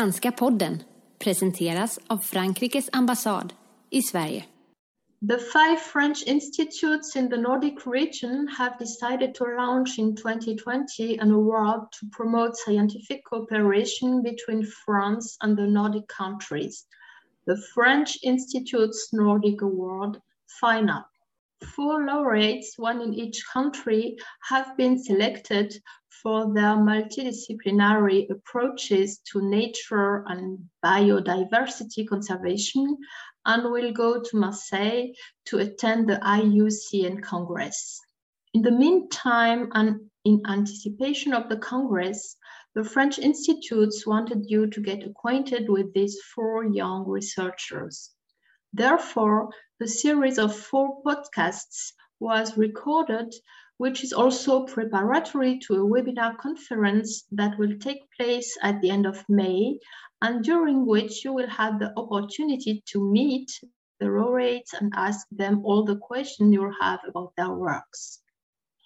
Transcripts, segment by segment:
Franska podden presenteras av Frankrikes ambassad i Sverige. The five French institutes in the Nordic region have decided to launch in 2020 an award to promote scientific cooperation between France and the Nordic countries. The French Institute's Nordic Award, FINA. Four laureates, one in each country, have been selected for their multidisciplinary approaches to nature and biodiversity conservation and will go to Marseille to attend the IUCN Congress. In the meantime, and in anticipation of the Congress, the French institutes wanted you to get acquainted with these four young researchers. Therefore, the series of four podcasts was recorded which is also preparatory to a webinar conference that will take place at the end of May, and during which you will have the opportunity to meet the laureates and ask them all the questions you have about their works.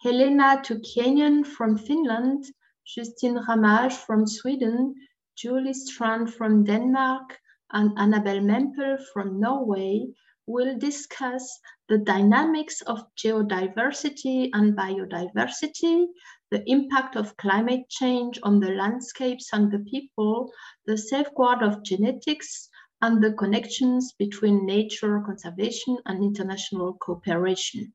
Helena Tukiainen from Finland, Justine Ramage from Sweden, Julie Strand from Denmark, and Annabelle Mempel from Norway will discuss the dynamics of geodiversity and biodiversity, the impact of climate change on the landscapes and the people, the safeguard of genetics, and the connections between nature conservation and international cooperation.